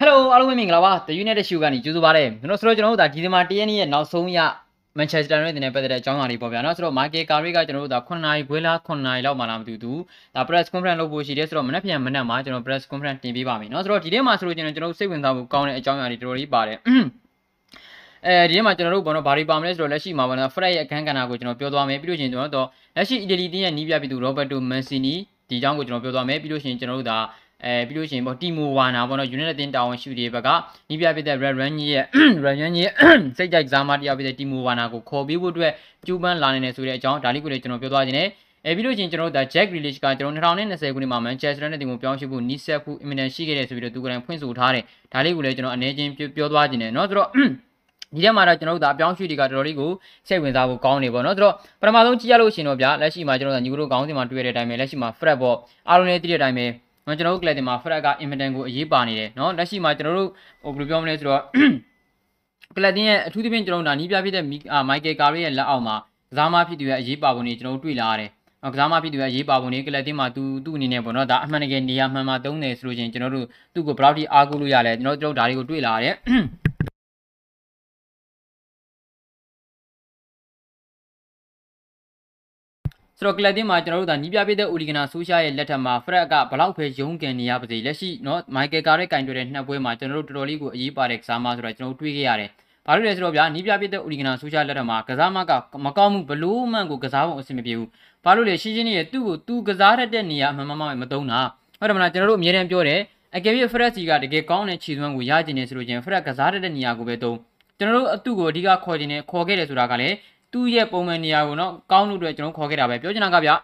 Hello အားလုံးမင်္ဂလာပါ The United Show ကနေကြိုဆိုပါရစေကျွန်တော်ဆိုတော့ကျွန်တော်တို့ဒါဒီဇင်ဘာ1ရက်နေ့ရဲ့နောက်ဆုံးရ Manchester United နဲ့ပတ်သက်တဲ့အကြောင်းအရာတွေပေါ့ဗျာနော်ဆိုတော့ Michael Carrick ကကျွန်တော်တို့ဒါ9နာရီခွဲလား9နာရီလောက်မှလာမသိဘူးဒါ press conference လုပ်ဖို့ရှိတယ်ဆိုတော့မနေ့ပြန်မနေ့မှကျွန်တော် press conference တင်ပေးပါမယ်နော်ဆိုတော့ဒီနေ့မှဆိုလို့ကျွန်တော်တို့စိတ်ဝင်စားဖို့ကောင်းတဲ့အကြောင်းအရာတွေတော်တော်လေးပါတယ်အဲဒီထဲမှာကျွန်တော်တို့ဘောနော်ဘာတွေပါမလဲဆိုတော့လက်ရှိမှာဘောနော် Fred ရဲ့အခန်းကဏ္ဍကိုကျွန်တော်ပြောသွားမယ်ပြီးလို့ရှိရင်ကျွန်တော်တို့လက်ရှိအီတလီတင်းရဲ့နီးပြပြည်သူ Roberto Mancini ဒီအကြောင်းကိုကျွန်တော်ပြောသွားမယ်ပြီးလို့ရှိရင်ကျွန်တော်တို့ဒါ အဲပြီးလို့ရှိရင်ပေါ့တီမိုဝါနာပေါ့နော် United တင်တာဝန်ရှိတဲ့ဘက်ကနီးပြပြတဲ့ Red Run ကြီးရဲ့ Red Run ကြီးရဲ့စိတ်ကြိုက်စားမတရားပြတဲ့တီမိုဝါနာကိုခေါ်ပြီးဖို့အတွက်ကျူးပန်းလာနေတယ်ဆိုတဲ့အကြောင်းဒါလေးကိုလည်းကျွန်တော်ပြောသွားခြင်းနဲ့အဲပြီးလို့ချင်းကျွန်တော်တို့ဒါ Jack Grealish ကကျွန်တော်2020ခုနှစ်မှာ Manchester United တင်ကိုပြောင်းရွှေ့ဖို့နီးစပ်ဖို့ imminent ရှိခဲ့တယ်ဆိုပြီးတော့သူကလည်းဖွင့်ဆိုထားတယ်ဒါလေးကိုလည်းကျွန်တော်အနေချင်းပြောသွားခြင်းနဲ့เนาะဆိုတော့ဒီထဲမှာတော့ကျွန်တော်တို့ဒါအပြောင်းရွှေ့တွေကတော်တော်လေးကိုစိတ်ဝင်စားဖို့ကောင်းနေပေါ့နော်ဆိုတော့ပထမဆုံးကြည့်ရလို့ရှင်တော့ဗျာလက်ရှိမှာကျွန်တော်တို့ညီကိုတို့ကောင်းစင်မှာတွေ့ရတဲ့အတိုင်းပဲလက်ရှိမှာ Fred ပေါ့အားလုံးလည်းသိတဲ့အတိုင်းပဲ နော်ကျွန်တော်တို့ class တင်မှာ Fred က inventan ကိုအရေးပါနေတယ်နော်လက်ရှိမှာကျွန်တော်တို့ဟိုဘယ်လိုပြောမလဲဆိုတော့ class တင်ရဲ့အထူးသဖြင့်ကျွန်တော်တို့ဒါနီးပြဖြစ်တဲ့ Michael Carrick ရဲ့လက်အောက်မှာကစားမဖြစ်သူရဲ့အရေးပါပုံတွေကျွန်တော်တို့တွေ့လာရတယ်ကစားမဖြစ်သူရဲ့အရေးပါပုံတွေကလပ်တင်မှာသူသူ့အနေနဲ့ပေါ့နော်ဒါအမှန်တကယ်နေရာမှန်မှသုံးတယ်ဆိုလို့ချင်းကျွန်တော်တို့သူ့ကိုဘယ်လောက်ထိအားကိုးလို့ရလဲကျွန်တော်တို့ဒါတွေကိုတွေ့လာရတယ် ဆိုတော့ကလပ်တင်းမှာကျွန်တော်တို့ဒါနီးပြပေးတဲ့ဦးလီဂနာဆိုရှာရဲ့လက်ထက်မှာဖရက်ကဘလောက်ပဲရုံးကန်နေရပါစေလက်ရှိနော်မိုင်ကယ်ကာရဲ့ကင်တွေ့တဲ့နှစ်ပွဲမှာကျွန်တော်တို့တော်တော်လေးကိုအရေးပါတဲ့ကစားမဆိုတော့ကျွန်တော်တို့တွေးခဲ့ရတယ်ဘာလို့လဲဆိုတော့ဗျာနီးပြပြတဲ့ဥရီကနာဆိုရှာလက်ထက်မှာကစားမကမကောင်းဘူးဘလို့မှန်ကိုကစားဖို့အဆင်မပြေဘူးဘာလို့လဲရှင်းရှင်းလေးသူ့ကိုသူကစားတတ်တဲ့နေရာအမှန်မှန်မတုံးတာဟုတ်တယ်မလားကျွန်တော်တို့အမြဲတမ်းပြောတယ်အကယ်၍ဖရက်စီကတကယ်ကောင်းတဲ့ခြေစွမ်းကိုရကျင်နေဆိုလို့ချင်းဖရက်ကစားတတ်တဲ့နေရာကိုပဲတုံးကျွန်တော်တို့အတုကိုအဓိကခေါ်ကျင်နေခေါ်ခဲ့တယ်ဆိုတာကလည်း သူ့ရဲ့ပုံမှန်နေရာကိုနော်ကောင်းလို့အတွက်ကျွန်တော်ခေါ်ခဲ့တာပဲပြောချင်တာကဗျာ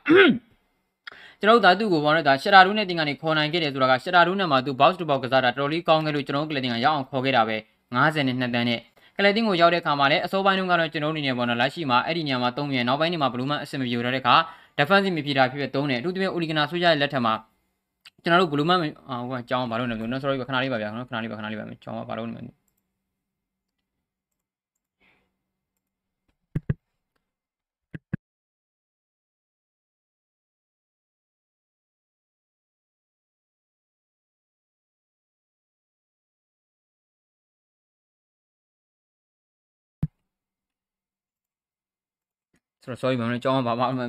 ကျွန်တော်တို့ဓာတုကိုဘောနော်ဒါရှရာရူးနဲ့တင်ကနေခေါ်နိုင်ခဲ့တယ်ဆိုတာကရှရာရူးနဲ့မှသူ box to box ကစားတာတော်တော်လေးကောင်းခဲ့လို့ကျွန်တော်ကလတင်ကရောက်အောင်ခေါ်ခဲ့တာပဲ90နဲ့2တန်းနဲ့ကလတင်ကိုရောက်တဲ့အခါမှာလည်းအစိုးပိုင်းတုန်းကတော့ကျွန်တော်အနေနဲ့ဘောနော်လက်ရှိမှာအဲ့ဒီနေရာမှာ3မြန်နောက်ပိုင်းနေမှာဘလူးမန်အဆင်မပြေတော့တဲ့အခါ defensive midfielder ဖြစ်ဖြစ်3တယ်အထူးသဖြင့်အိုလီဂနာဆိုကြရဲ့လက်ထက်မှာကျွန်တော်တို့ဘလူးမန်ဟိုကကြောင်းဘာလို့လဲနော် sorry ခဏလေးပါဗျာနော်ခဏလေးပါခဏလေးပါကြောင်းဘာလို့လဲ ဆိုတော့ sorry မမကြောင်းဘာမှ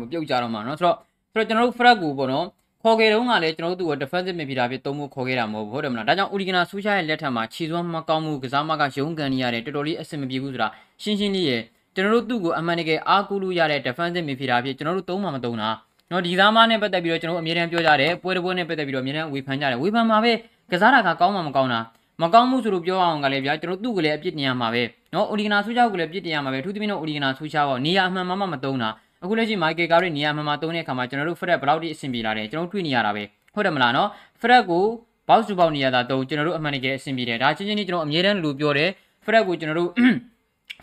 မပြုတ်ကြတော့မှာเนาะဆိုတော့ဆိုတော့ကျွန်တော်တို့ frag ကိုပေါ့နော်ခေါ်ခဲ့တုန်းကလည်းကျွန်တော်တို့သူ့ကို defensive midfielder ဖြစ်သုံးဖို့ခေါ်ခဲ့တာမဟုတ်ဘူးဟုတ်တယ်မလားဒါကြောင့် Urigana ဆူရှာရဲ့လက်ထက်မှာခြေစွမ်းမကောင်းမှုကစားမကရုန်းကန်နေရတယ်တော်တော်လေးအဆင်မပြေဘူးဆိုတာရှင်းရှင်းလေးရယ်ကျွန်တော်တို့သူ့ကိုအမှန်တကယ်အားကိုးလို့ရတဲ့ defensive midfielder ဖြစ်ကျွန်တော်တို့သုံးမှမသုံးတာနော်ဒီသားမနဲ့ပတ်သက်ပြီးတော့ကျွန်တော်တို့အမြဲတမ်းပြောကြတယ်ပွဲတစ်ပွဲနဲ့ပတ်သက်ပြီးတော့အမြဲတမ်းဝေဖန်ကြတယ်ဝေဖန်မှာပဲကစားတာကကောင်းမှမကောင်းတာ မကောင်းမှုဆိုလို့ပြောအောင်ကလည်းဗျာကျွန်တော်သူ့ကလည်းအပြစ်တင်ရမှာပဲနော်အိုလီဂနာဆူချာကိုလည်းအပြစ်တင်ရမှာပဲအထူးသဖြင့်တော့အိုလီဂနာဆူချာပေါ့နေရာအမှန်မှမသုံးတာအခုလက်ရှိမိုက်ကယ်ကာရီနေရာမှန်မှသုံးတဲ့အခါမှာကျွန်တော်တို့ဖရက်ဘယ်လောက်ထိအဆင်ပြေလာတယ်ကျွန်တော်တွေ့နေရတာပဲဟုတ်တယ်မလားနော်ဖရက်ကိုဘောက်စ်တူဘောက်နေရတာတော့ကျွန်တော်တို့အမှန်တကယ်အဆင်ပြေတယ်ဒါချင်းချင်းချင်းကျွန်တော်အမြဲတမ်းလူပြောတယ်ဖရက်ကိုကျွန်တော်တို့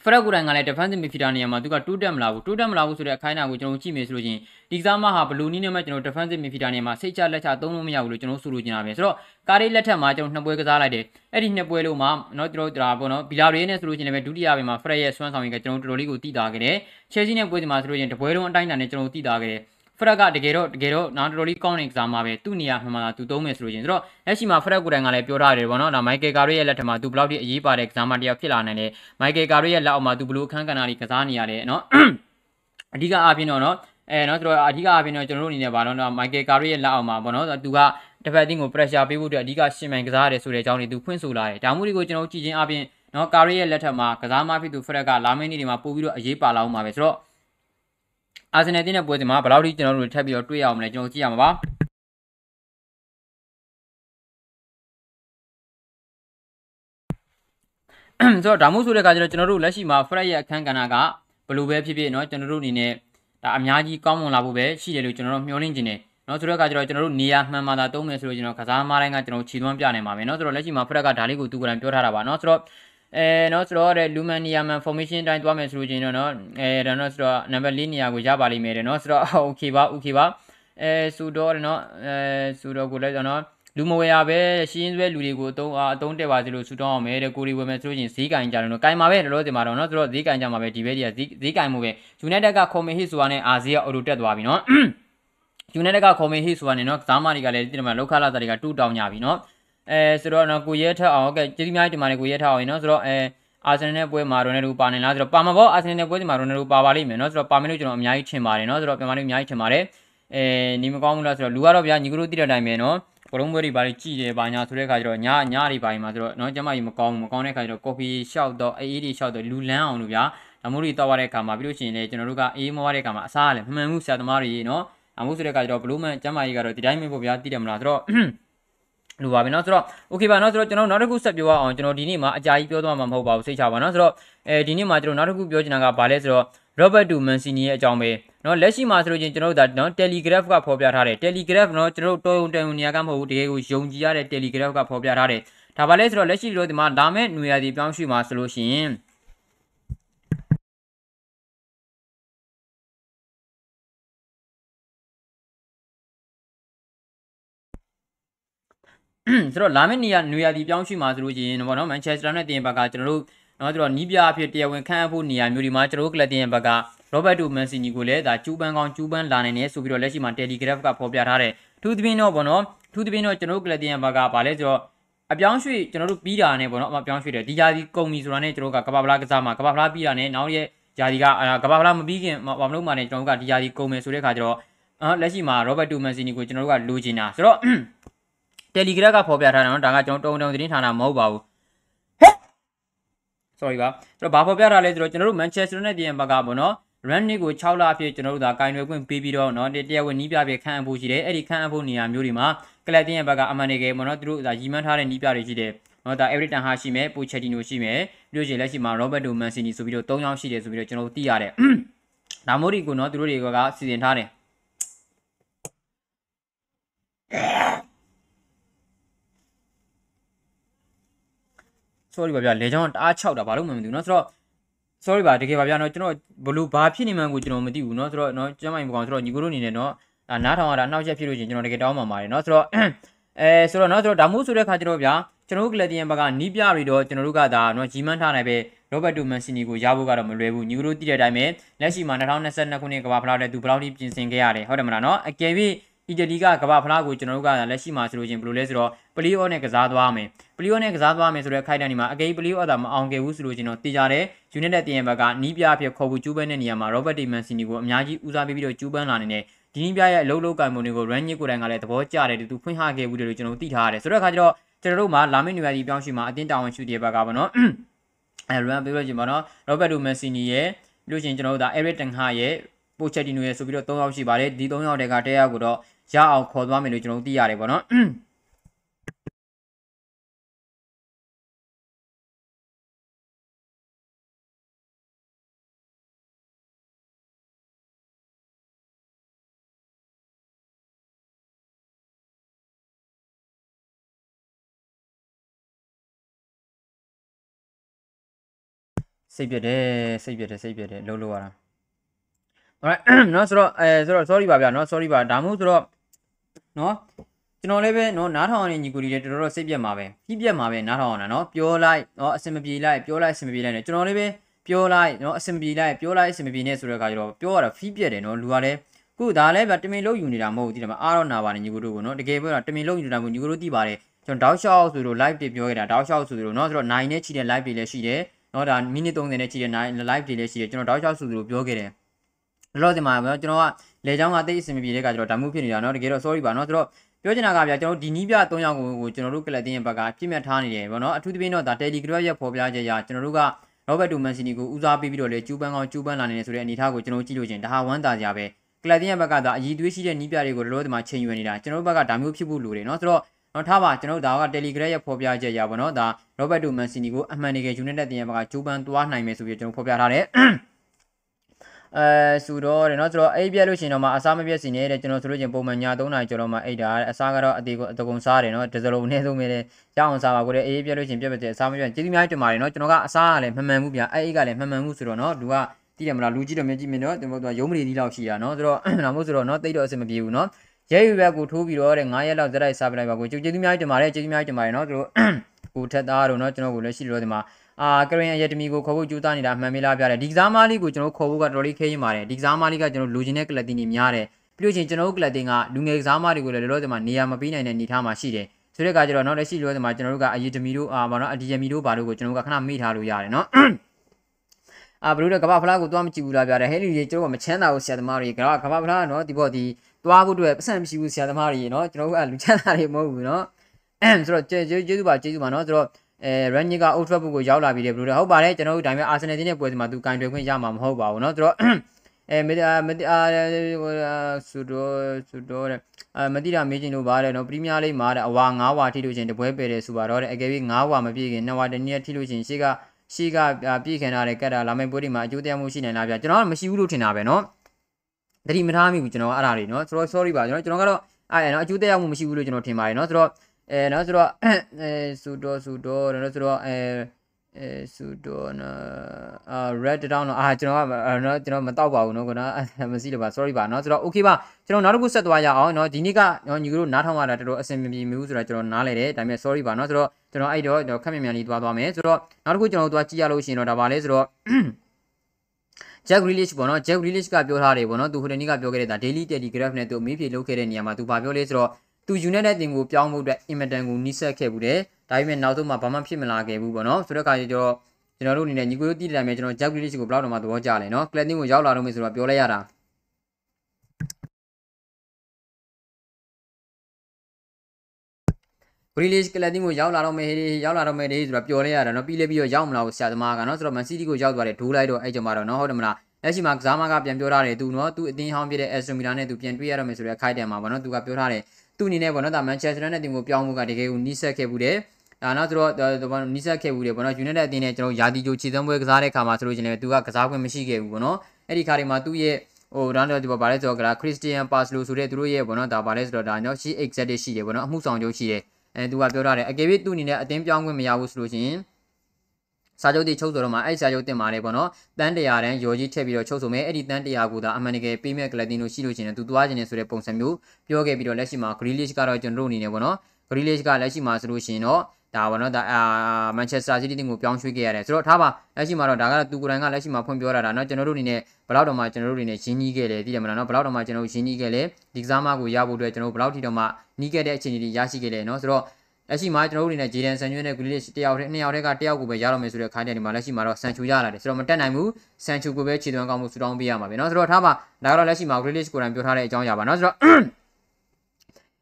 ဖရက်ကိုတိုင်ကလည်း defensive midfielder နေရာမှာသူကတိုးတက်မလာဘူးတိုးတက်မလာဘူးဆိုတဲ့အခိုင်းအနာကိုကျွန်တော်ကြည့်မယ်ဆိုလို့ချင်းဒီကစားမဟာဘလူးနီးနဲ့မှကျွန်တော် defensive midfielder နေရာမှာစိတ်ချလက်ချသုံးလို့မရဘူးလို့ကျွန်တော်ဆိုလိုချင်တာပဲဆိုတော့ကားလေးလက်ထက်မှာကျွန်တော်နှစ်ပွဲကစားလိုက်တယ်အဲ့ဒီနှစ်ပွဲလုံးမှာเนาะကျွန်တော်ဒါပေါ့နော်ဘီလာရေးနဲ့ဆိုလို့ချင်းလည်းဒုတိယပိုင်းမှာဖရက်ရဲ့ဆွမ်းဆောင်ရည်ကကျွန်တော်တော်တော်လေးကိုတည်တာခဲ့တယ်ချဲစီနဲ့ပွဲစီမှာဆိုလို့ချင်းတပွဲလုံးအတိုင်းအတာနဲ့ကျွန်တော်တည်တာခဲ့တယ် ဖရက်ကတကယ်တော့တကယ်တော့နောက်တော်တော်လေးကောင်းတဲ့ကစားမှာပဲသူ့နေရာမှန်မှန်သာသူသုံးမယ်ဆိုလို့ချင်းဆိုတော့လက်ရှိမှာဖရက်ကိုတိုင်ကလည်းပြောထားတယ်ပေါ့နော်ဒါမိုက်ကယ်ကာရီရဲ့လက်ထက်မှာသူဘလောက်ထိအရေးပါတဲ့ကစားမတရားဖြစ်လာနိုင်တယ်မိုက်ကယ်ကာရီရဲ့လက်အောက်မှာသူဘလို့အခန်းကဏ္ဍကြီးကစားနေရတယ်နော်အဓိကအားဖြင့်တော့နော်အဲနော်ဆိုတော့အဓိကအားဖြင့်တော့ကျွန်တော်တို့အနေနဲ့ဗာတော့မိုက်ကယ်ကာရီရဲ့လက်အောက်မှာပေါ့နော်သူကတစ်ဖက်တင်းကို pressure ပေးဖို့အတွက်အဓိကရှင်မိုင်ကစားရတယ်ဆိုတဲ့အကြောင်းတွေသူဖွင့်ဆိုလာတယ်ဒါမှမဟုတ်ဒီကိုကျွန်တော်ကြည့်ချင်းအားဖြင့်နော်ကာရီရဲ့လက်ထက်မှာကစားမဖြစ်သူဖရက်ကလာမင်းနေတွေမှာပို့ပြီးတော့အရေးပါလာအောင်ပါပဲဆိုတော့ အာဆင်နယ်တင်းတဲ့ပွဲစဉ်မှာဘယ်လောက်ထိကျွန်တော်တို့ထပ်ပြီးတော့တွေ့ရအောင်မလဲကျွန်တော်ကြည့်ရမှာပါဆိုတော့ဒါမှမဟုတ်ဆိုတဲ့အခါကျတော့ကျွန်တော်တို့လက်ရှိမှာ Fred ရဲ့အခန်းကဏ္ဍကဘယ်လိုပဲဖြစ်ဖြစ်เนาะကျွန်တော်တို့အနေနဲ့ဒါအများကြီးကောင်းမွန်လာဖို့ပဲရှိတယ်လို့ကျွန်တော်တို့မျှော်လင့်နေတယ်เนาะဆိုတော့အခါကျတော့ကျွန်တော်တို့နေရာမှန်မှန်သာသုံးမယ်ဆိုလို့ကျွန်တော်ကစားမတိုင်းကကျွန်တော်ခြေသွမ်းပြနိုင်ပါမယ်เนาะဆိုတော့လက်ရှိမှာ Fred ကဒါလေးကိုသူကလည်းပြောထားတာပါเนาะဆိုတော့ အဲနော်ဆိုတော့တဲ့ Lumania man formation တိုင်းသွားမယ်ဆိုလို့ချင်းတော့နော်အဲဒါနော်ဆိုတော့ number 4နေရာကိုရပါလိမ့်မယ်တဲ့နော်ဆိုတော့ okay ပါ okay ပါအဲဆိုတော့နော်အဲဆိုတော့ကိုလည်းနော်လူမဝယ်ရပဲရှင်းစွဲလူတွေကိုအတုံးအတုံးတက်ပါစေလို့ဆူတောင်းအောင်မယ်တဲ့ကိုရီဝယ်မယ်ဆိုလို့ချင်းဈေးကင်ကြတယ်နော်ကင်ပါပဲလောလောဆယ်မှာတော့နော်ဆိုတော့ဈေးကင်ကြမှာပဲဒီဘက်ကြီးကဈေးဈေးကင်မှုပဲ United ကခေါ်မေဟစ်ဆိုတာနဲ့အာဇီကအော်တိုတက်သွားပြီနော် United ကခေါ်မေဟစ်ဆိုတာနဲ့နော်ကစားမတွေကလည်းဒီမှာလောက်ခလာတာတွေကတူတောင်းကြပြီနော် အဲဆိုတော့နော်ကိုရဲထက်အောင်ဟုတ်ကဲ့ကျေးဇူးများတင်ပါတယ်ကိုရဲထက်အောင်နော်ဆိုတော့အဲအာဆင်နယ်နဲ့ပွဲမှာရိုနယ်ဒိုပါနေလားဆိုတော့ပါမှာပေါ့အာဆင်နယ်နဲ့ပွဲဒီမှာရိုနယ်ဒိုပါပါလိမ့်မယ်နော်ဆိုတော့ပါမယ်လို့ကျွန်တော်အများကြီးထင်ပါတယ်နော်ဆိုတော့ပြန်မလို့အများကြီးထင်ပါတယ်အဲနေမကောင်းဘူးလားဆိုတော့လူကတော့ဗျာညီကတို့သိတဲ့အတိုင်းပဲနော်ဘလုံးပွဲတွေပါလေးကြည်တယ်ပါညာဆိုတဲ့ခါကျတော့ညညတွေပါရင်မှာဆိုတော့နော်ကျမကြီးမကောင်းဘူးမကောင်းတဲ့ခါကျတော့ကော်ဖီရှောက်တော့အေးအေးတွေရှောက်တော့လူလန်းအောင်လို့ဗျာဒါမို့လို့တောက်ရတဲ့ခါမှာပြီးလို့ရှိရင်လည်းကျွန်တော်တို့ကအေးမွားတဲ့ခါမှာအစားလည်းမှန်မှုဆရာသမားတွေနော်အမှုဆိုတဲ့ခါကျတော့ဘလို့မှကျမကြီးကတော့ဒီတိုင်းပဲပေါ့ဗျာသိတယ်မလားဆိုတော့ လူပါပဲเนาะဆိုတော့ okay ပါเนาะဆိုတော့ကျွန်တော်နောက်တစ်ခုဆက်ပြောရအောင်ကျွန်တော်ဒီနေ့မှာအကြာကြီးပြောသွားမှာမဟုတ်ပါဘူးစိတ်ချပါเนาะဆိုတော့အဲဒီနေ့မှာကျွန်တော်နောက်တစ်ခုပြောချင်တာကဘာလဲဆိုတော့ Robert Du Mancini ရဲ့အကြောင်းပဲเนาะလက်ရှိမှာဆိုလို့ချင်းကျွန်တော်တို့ဒါเนาะ Telegraph ကဖော်ပြထားတယ် Telegraph เนาะကျွန်တော်တို့တော်ုံတန်ုံနေရာကမဟုတ်ဘူးတကယ်ကိုယုံကြည်ရတဲ့ Telegraph ကဖော်ပြထားတယ်ဒါပါလဲဆိုတော့လက်ရှိလို့ဒီမှာဒါမဲ့ຫນွေရာဒီပြောင်းရွှေ့မှာဆိုလို့ရှိရင် ဆိုတော့လာမယ့်နေရာနွေရာသီပြောင်းရွှေ့မှာဆိုလို့ရှိရင်ပေါ့နော်မန်ချက်စတာနဲ့တင်ဘက်ကကျွန်တော်တို့နော်ဆိုတော့နီးပြအဖြစ်တရားဝင်ခန့်အပ်ဖို့နေရာမျိုးဒီမှာကျွန်တော်တို့ကလပ်တင်ဘက်ကရောဘတ်တိုမန်စီနီကိုလည်းဒါကျူးပန်းကောင်းကျူးပန်းလာနိုင်နေဆိုပြီးတော့လက်ရှိမှာ Telegraph ကဖော်ပြထားတယ်ထူးသဖြင့်တော့ပေါ့နော်ထူးသဖြင့်တော့ကျွန်တော်တို့ကလပ်တင်ဘက်ကဗာလဲဆိုတော့အပြောင်းရွှေ့ကျွန်တော်တို့ပြီးတာနဲ့ပေါ့နော်အပြောင်းရွှေ့တယ်ဒီဂျာဒီကုံပြီဆိုတာနဲ့ကျွန်တော်တို့ကကဘာဖလားကစားမှာကဘာဖလားပြီးတာနဲ့နောက်ရဲ့ဂျာဒီကကဘာဖလားမပြီးခင်ဘာမလို့မှလည်းကျွန်တော်တို့ကဒီဂျာဒီကုံမယ်ဆိုတဲ့ခါကျတော့လက်ရှိမှာ Robert Tomassini ကိုကျွန်တော်တို့ကလိုချင်တာဆိုတော့ Telegram ကဖော်ပြထားတာနော်ဒါကကျွန်တော်တုံတုံသတင်းဌာနမဟုတ်ပါဘူး sorry ပါဆိုတော့ဘာဖော်ပြထားလဲဆိုတော့ကျွန်တော်တို့ Manchester United ရဲ့ဘက်ကပေါ့နော် Ranić ကို6လအဖြစ်ကျွန်တော်တို့ဒါကင်ရွယ်ခွင့်ပေးပြီးတော့เนาะတရားဝင်နီးပြပြခန့်အပ်ဖို့ရှိတယ်အဲ့ဒီခန့်အပ်ဖို့နေရာမျိုးတွေမှာကလပ်တင်ရဲ့ဘက်ကအမှန်တကယ်ပေါ့နော်သူတို့ဒါရီမန်းထားတဲ့နီးပြတွေရှိတယ်เนาะဒါ Everton ဟာရှိမယ်ပိုချက်တီနိုရှိမယ်ပြီးလို့ရှိရင်လက်ရှိမှာ Roberto Mancini ဆိုပြီးတော့၃ယောက်ရှိတယ်ဆိုပြီးတော့ကျွန်တော်တို့သိရတယ်ဒါမို့ဒီကိုเนาะသူတို့တွေကစီစဉ်ထားတယ် sorry ပါဗျာလေချောင်းတအား6တာဘာလို့မှမသိဘူးเนาะဆိုတော့ sorry ပါတကယ်ပါဗျာเนาะကျွန်တော်ဘလို့ဘာဖြစ်နေမှန်းကိုကျွန်တော်မသိဘူးเนาะဆိုတော့เนาะကျမကြီးမကောင်ဆိုတော့ညီကိုတို့အနေနဲ့เนาะအာနားထောင်ရတာနှောက်ရက်ဖြစ်လို့ချင်းကျွန်တော်တကယ်တောင်းပန်ပါတယ်เนาะဆိုတော့အဲဆိုတော့เนาะဆိုတော့ဒါမို့ဆိုတဲ့ခါကျတော့ဗျာကျွန်တော်တို့ကလပ်တီယန်ဘက်ကနီးပြတွေတော့ကျွန်တော်တို့ကဒါเนาะဂျီမန်ထားနိုင်ပဲရောဘတ်တိုမန်စီနီကိုရဖို့ကတော့မလွယ်ဘူးညီကိုတို့သိတဲ့အတိုင်းပဲလက်ရှိမှာ2022ခုနှစ်ကမ္ဘာဖလားတဲ့သူဘယ်လောက်ထိပြင်ဆင်ခဲ့ရတယ်ဟုတ်တယ်မလားเนาะအကယ်၍ အီတလီကကမ္ဘာဖလားကိုကျွန်တော်တို့ကလက်ရှိမှာဆိုလို့ချင်းဘယ်လိုလဲဆိုတော့ပလီအောနဲ့ကစားသွားမယ်ပလီအောနဲ့ကစားသွားမယ်ဆိုတော့ခိုက်တန်ဒီမှာအကေပလီအောသာမအောင်ခဲ့ဘူးဆိုလို့ချင်းတော့တေချာတယ်ယူနိုက်တက်တင်ဘက်ကနီးပြအဖြစ်ခေါ်ဖို့ကျူးပန်းတဲ့နေရာမှာရောဘတ်တီမန်စီနီကိုအများကြီးဦးစားပေးပြီးတော့ကျူးပန်းလာနေတဲ့ဒီနီးပြရဲ့အလုံးလုံးကံပုံတွေကို run ညစ်ကိုယ်တိုင်ကလည်းသဘောကျတယ်သူဖွင့်ဟခဲ့ဘူးတယ်လို့ကျွန်တော်သိထားရတယ်ဆိုတော့အခါကျတော့ကျွန်တော်တို့မှာလာမင်းနွေရာသီပြောင်းရွှေ့မှာအတင်းတာဝန်ရှိတဲ့ဘက်ကပေါ့နော်အဲ run ပေးလို့ချင်းပေါ့နော်ရောဘတ်တိုမန်စီနီရဲ့ပြီးလို့ချင်းကျွန်တော်တို့ဒါ Eric Ten Hag ရဲ့ ပိုချက်တီနိုရဲ့ဆိုပြီးတော့၃ယောက်ရှိပါတယ်ဒီ၃ယောက်တည်းကတဲယောက်ကိုတော့ရအောင်ခေါ်သွားမယ်လို့ကျွန်တော်တို့သိရတယ်ပေါ့နော်စိတ်ပြတယ်စိတ်ပြတယ်စိတ်ပြတယ်လှုပ်လို့ရတာ alright เนาะဆိုတော့အဲဆိုတော့ sorry ပါဗျာเนาะ sorry ပါဒါမှမဟုတ်ဆိုတော့เนาะကျွန်တော်လည်းပဲเนาะနားထောင်ရတဲ့ညီကိုတွေလည်းတော်တော်စိတ်ပြက်မှာပဲပြီးပြက်မှာပဲနားထောင်ရတာเนาะပြောလိုက်เนาะအစင်မပြေလိုက်ပြောလိုက်အစင်မပြေလိုက်နဲ့ကျွန်တော်လည်းပဲပြောလိုက်เนาะအစင်ပြေလိုက်ပြောလိုက်အစင်မပြေနဲ့ဆိုတဲ့အခါကျတော့ပြောရတာဖီးပြက်တယ်เนาะလူကလည်းခုဒါလည်းဗျတမင်လုံးယူနေတာမဟုတ်ဘူးဒီမှာအားတော့နာပါတယ်ညီကိုတို့ကိုเนาะတကယ်ပြောတာတမင်လုံးယူနေတာမဟုတ်ညီကိုတို့သိပါတယ်ကျွန်တော်တောက်လျှောက်ဆိုလို့ live တွေပြောခဲ့တာတောက်လျှောက်ဆိုလို့เนาะဆိုတော့9နဲ့ချီတဲ့ live တွေလည်းရှိတယ်เนาะဒါမိနစ်30နဲ့ချီတဲ့ live တွေလည်းရှိတယ်ကျွန်တော်တောက်လျှောက်ဆိုလို့ပြောခဲ့တယ် လောလောဆယ်မှာကျွန်တော်ကလေချောင်းကတိတ်အဆင်မပြေတဲ့ကကျွန်တော်ဒါမှုဖြစ်နေတာเนาะတကယ်တော့ sorry ပါเนาะဆိုတော့ပြောချင်တာကဗျာကျွန်တော်ဒီနီးပြ၃ယောက်ကိုကျွန်တော်တို့ကလပ်တင်းရဲ့ဘက်ကပြည့်မြတ်ထားနေတယ်ဗောနော်အထူးသဖြင့်တော့ဒါ Telegram ရဲ့ဖော်ပြချက်အရကျွန်တော်တို့က Robert Domancini ကိုဦးစားပေးပြီးတော့လေကျူးပန်းကောင်းကျူးပန်းလာနေတယ်ဆိုတဲ့အနေအထားကိုကျွန်တော်ကြည့်လို့ချင်းဒါဟာဝမ်းသာကြပဲကလပ်တင်းရဲ့ဘက်ကဒါအည်သွေးရှိတဲ့နီးပြတွေကိုလောလောဆယ်မှာချိန်ရွယ်နေတာကျွန်တော်တို့ဘက်ကဒါမျိုးဖြစ်ဖို့လိုတယ်เนาะဆိုတော့တော့ထားပါကျွန်တော်တို့ဒါက Telegram ရဲ့ဖော်ပြချက်ရပါတော့ဒါ Robert Domancini ကိုအမှန်တကယ် United တင်ရဲ့ဘက်ကကျူးပန်းသွားနိုင်မယ်ဆိုပြီးကျွန်တော်ဖော်ပြထားတယ် အဲဆိုတော့တယ်နော်ဆိုတော့အဲ့ပြက်လို့ရှင်တော့မှအစားမပြက်စီနေတဲ့ကျွန်တော်ဆိုလို့ချင်းပုံမှန်ည3နာရီကျော်တော့မှအိတ်တာအစားကတော့အသေးကိုအတကုံစားတယ်နော်ဒီစလုံးနဲ့ဆုံးပဲလေရအောင်စားပါကိုလေအေးပြက်လို့ရှင်ပြက်ပြက်တဲ့အစားမပြက်ကျေးဇူးများတင်ပါတယ်နော်ကျွန်တော်ကအစားကလည်းမမှန်ဘူးဗျအဲ့အိတ်ကလည်းမမှန်ဘူးဆိုတော့နော်လူကတည်တယ်မလားလူကြည့်တော့မြင်ကြည့်မြင်တော့ကျွန်တော်တို့ကရုံးမလီဒီလောက်ရှိတာနော်ဆိုတော့ဒါမို့ဆိုတော့နော်တိတ်တော့အဆင်မပြေဘူးနော်ရဲရွယ်ဘက်ကိုထိုးပြီးတော့တဲ့9ရက်လောက်ဇက်လိုက်စားပလိုက်ပါကိုကျေးဇူးများတင်ပါတယ်ကျေးဇူးများတင်ပါတယ်နော်သူတို့ကိုထက်သားတို့နော်ကျွန်တော်ကိုလည်းရှိလို့ဒီမှာ အာကရင်အယက်တမီကိုခေါ်ဖို့ကြိုးစားနေတာအမှန်မေးလားပြတယ်ဒီကစားမားလေးကိုကျွန်တော်ခေါ်ဖို့ကတော်တော်လေးခဲရင်ပါတယ်ဒီကစားမားလေးကကျွန်တော်လိုချင်တဲ့ကလပ်တင်ကြီးများတယ်ပြီးလို့ချင်းကျွန်တော်တို့ကလပ်တင်ကလူငယ်ကစားမားတွေကိုလည်းလောလောဆယ်မှာနေရာမပေးနိုင်တဲ့အနေအထားမှာရှိတယ်ဆိုတဲ့ကကြတော့နောက်လက်ရှိလောဆယ်မှာကျွန်တော်တို့ကအယက်တမီတို့အာဘာနော်အဒီယမီတို့ဘာတို့ကိုကျွန်တော်တို့ကခဏမေ့ထားလို့ရတယ်နော်အာဘလူးတဲ့ကမ္ဘာဖလားကိုသွားမကြည့်ဘူးလားပြတယ်ဟဲလီကြီးကျွန်တော်ကမချမ်းသာဘူးဆရာသမားတွေကကမ္ဘာဖလားနော်ဒီဘော့ဒီသွားဖို့အတွက်ပတ်စံမရှိဘူးဆရာသမားတွေနော်ကျွန်တော်တို့ကလူချမ်းသာတွေမဟုတ်ဘူးနော်ဆိုတော့ကျေးဇူးပါကျေးဇူးပါနော်ဆိုတော့ นาะဆိုတော့အဲ Rangnick က Old Trafford ကိုရောက်လာပြီလေဘလို့တဲ့ဟုတ်ပါတယ်ကျွန်တော်တို့ဒါပေမဲ့ Arsenal တင်းရဲ့ပွဲစဉ်မှာသူကင်တွယ်ခွင့်ရမှာမဟုတ်ပါဘူးเนาะဆိုတော့အဲမဒီမဒီအာဆူဒိုဆူဒိုတဲ့အဲမတိတာမေးချင်လို့ပါတယ်နော်ပရီးမီးယားလိမှာတဲ့အဝါ9ဝါထိလို့ချင်းတပွဲပယ်တယ်ဆိုပါတော့တဲ့အကယ်၍9ဝါမပြည့်ခင်2ဝါတနည်းထိလို့ချင်းရှေ့ကရှေ့ကပြည့်ခင်ထားတဲ့ကတ်တာလာမယ့်ပွဲတွေမှာအကျိုးတရားမှုရှိနိုင်လားဗျကျွန်တော်ကမရှိဘူးလို့ထင်တာပဲနော်တတိမထားမိဘူးကျွန်တော်ကအဲ့ဒါတွေနော်ဆိုတော့ sorry ပါကျွန်တော်ကျွန်တော်ကတော့အဲ့နော်အကျိုးတရားမှုမရှိဘူးလို့ကျွန်တော်ထင်ပါတယ်နော်ဆိုတော့ အဲနော်ဆိုတော့အဲဆူဒိုဆူဒိုနော်ဆိုတော့အဲအဲဆူဒိုနော်အာ red down တော့အာကျွန်တော်ကနော်ကျွန်တော်မတောက်ပါဘူးနော်ကွနော်မရှိလို့ပါ sorry ပါနော်ဆိုတော့ okay ပါကျွန်တော်နောက်တစ်ခုဆက်သွားရအောင်နော်ဒီနေ့ကနော်ညီတို့နားထောင်ရတာတော်တော်အဆင်မပြေဘူးဆိုတော့ကျွန်တော်နားလဲတယ်ဒါပေမဲ့ sorry ပါနော်ဆိုတော့ကျွန်တော်အဲ့တော့ခက်မြန်မြန်လေးသွားသွားမယ်ဆိုတော့နောက်တစ်ခုကျွန်တော်သွားကြည့်ရလို့ရှိရင်တော့ဒါပါလဲဆိုတော့ Jack Grealish ပေါ့နော် Jack Grealish ကပြောထားတယ်ပေါ့နော်သူဟိုတနေ့ကပြောခဲ့တဲ့ဒါ Daily Telegraph နဲ့သူအမေးဖြေလုပ်ခဲ့တဲ့နေရာမှာသူဘာပြောလဲဆိုတော့ သူ United တင်ကိုပြောင်းဖို့အတွက် Immortan ကိုနှိစက်ခဲ့ဘူးတယ်ဒါပေမဲ့နောက်ဆုံးမှဘာမှဖြစ်မလာခဲ့ဘူးပေါ့နော်ဆိုတော့ခါကျတော့ကျွန်တော်တို့အနေနဲ့ညီကိုတို့တည်တယ်မယ်ကျွန်တော် Jack Grealish ကိုဘယ်လောက်တော့မှသဘောကျလဲနော် Club တင်ကိုရောက်လာတော့မယ်ဆိုတော့ပြောလိုက်ရတာ Grealish ကလပ်တင်ကိုရောက်လာတော့မယ်ဟေးရောက်လာတော့မယ်ဟေးဆိုတော့ပျော်လဲရတာနော်ပြီးလဲပြီးတော့ရောက်မလာဘူးဆရာသမားကနော်ဆိုတော့ Man City ကိုရောက်သွားတယ်ဒိုးလိုက်တော့အဲ့ကြမှာတော့နော်ဟုတ်တယ်မလားလက်ရှိမှာကစားမကပြန်ပြောထားတယ်သူနော်သူအတင်းဟောင်းပြတဲ့ Aston Villa နဲ့သူပြန်တွေ့ရတော့မယ်ဆိုတဲ့အခိုက်အတန့်မှာပေါ့နော်သူကပြောထားတယ် သူအနေနဲ့ပေါ့နော်ဒါ Manchester United တင်ကိုပြောင်းမှုကတကယ်ကိုနီးစပ်ခဲ့ဘူးတယ်ဒါနောက်ဆိုတော့နီးစပ်ခဲ့ဘူးတယ်ပေါ့နော် United အတင်းနဲ့ကျွန်တော်ယာတီဂျိုခြေသွမ်းပွဲကစားတဲ့ခါမှာဆိုလို့ချင်းလည်းသူကကစားခွင့်မရှိခဲ့ဘူးပေါ့နော်အဲ့ဒီခါတွေမှာသူ့ရဲ့ဟိုတော့ဒီပေါ်ပါလဲဆိုတော့ခရစ်စတီယန်ပါစလိုဆိုတဲ့သူတို့ရဲ့ပေါ့နော်ဒါပါလဲဆိုတော့ဒါနော်ရှိ exact ရှိတယ်ပေါ့နော်အမှုဆောင်ချုပ်ရှိတယ်အဲသူကပြောထားတယ်အကယ်၍သူ့အနေနဲ့အတင်းပြောင်းခွင့်မရဘူးဆိုလို့ရှိရင် စာချုပ်တိချုပ်ဆိုတော့မှအဲ့စာချုပ်တင်ပါတယ်ပေါ့နော်တန်းတရာတန်းရော်ကြီးထည့်ပြီးတော့ချုပ်ဆိုမယ်အဲ့ဒီတန်းတရာကိုသာအမှန်တကယ်ပေးမဲ့ကလတင်လို့ရှိလို့ရှင်တယ်သူသွားခြင်းနဲ့ဆိုတဲ့ပုံစံမျိုးပြောခဲ့ပြီးတော့လက်ရှိမှာ Grealish ကတော့ကျွန်တော်တို့အနေနဲ့ပေါ့နော် Grealish ကလက်ရှိမှာဆိုလို့ရှင်တော့ဒါပေါ့နော်ဒါအာ Manchester City တင်ကိုပြောင်းရွှေ့ခဲ့ရတယ်ဆိုတော့ထားပါလက်ရှိမှာတော့ဒါကတော့သူကိုယ်တိုင်ကလက်ရှိမှာဖွင့်ပြောတာဒါနော်ကျွန်တော်တို့အနေနဲ့ဘလောက်တော့မှကျွန်တော်တို့အနေနဲ့ရင်းနှီးခဲ့လေသိတယ်မလားနော်ဘလောက်တော့မှကျွန်တော်ရင်းနှီးခဲ့လေဒီကစားမကိုရဖို့အတွက်ကျွန်တော်တို့ဘလောက်ထိတော့မှနှီးခဲ့တဲ့အခြေအနေတွေရရှိခဲ့လေနော်ဆိုတော့ လက်ရှိမှာကျွန်တော်တို့အနေနဲ့ဂျေဒန်ဆန်ချွေးနဲ့ဂူလီလစ်တယောက်တည်းနှစ်ယောက်တည်းကတယောက်ကိုပဲရတော့မယ်ဆိုတဲ့ခိုင်းတဲ့ဒီမှာလက်ရှိမှာတော့ဆန်ချူရလာတယ်ဆိုတော့မတက်နိုင်ဘူးဆန်ချူကိုပဲခြေသွင်းကောင်းမှုဆူတောင်းပေးရမှာပဲเนาะဆိုတော့ထားပါဒါကတော့လက်ရှိမှာဂူလီလစ်ကိုယ်တိုင်ပြောထားတဲ့အကြောင်းအရာပါเนาะဆိုတော့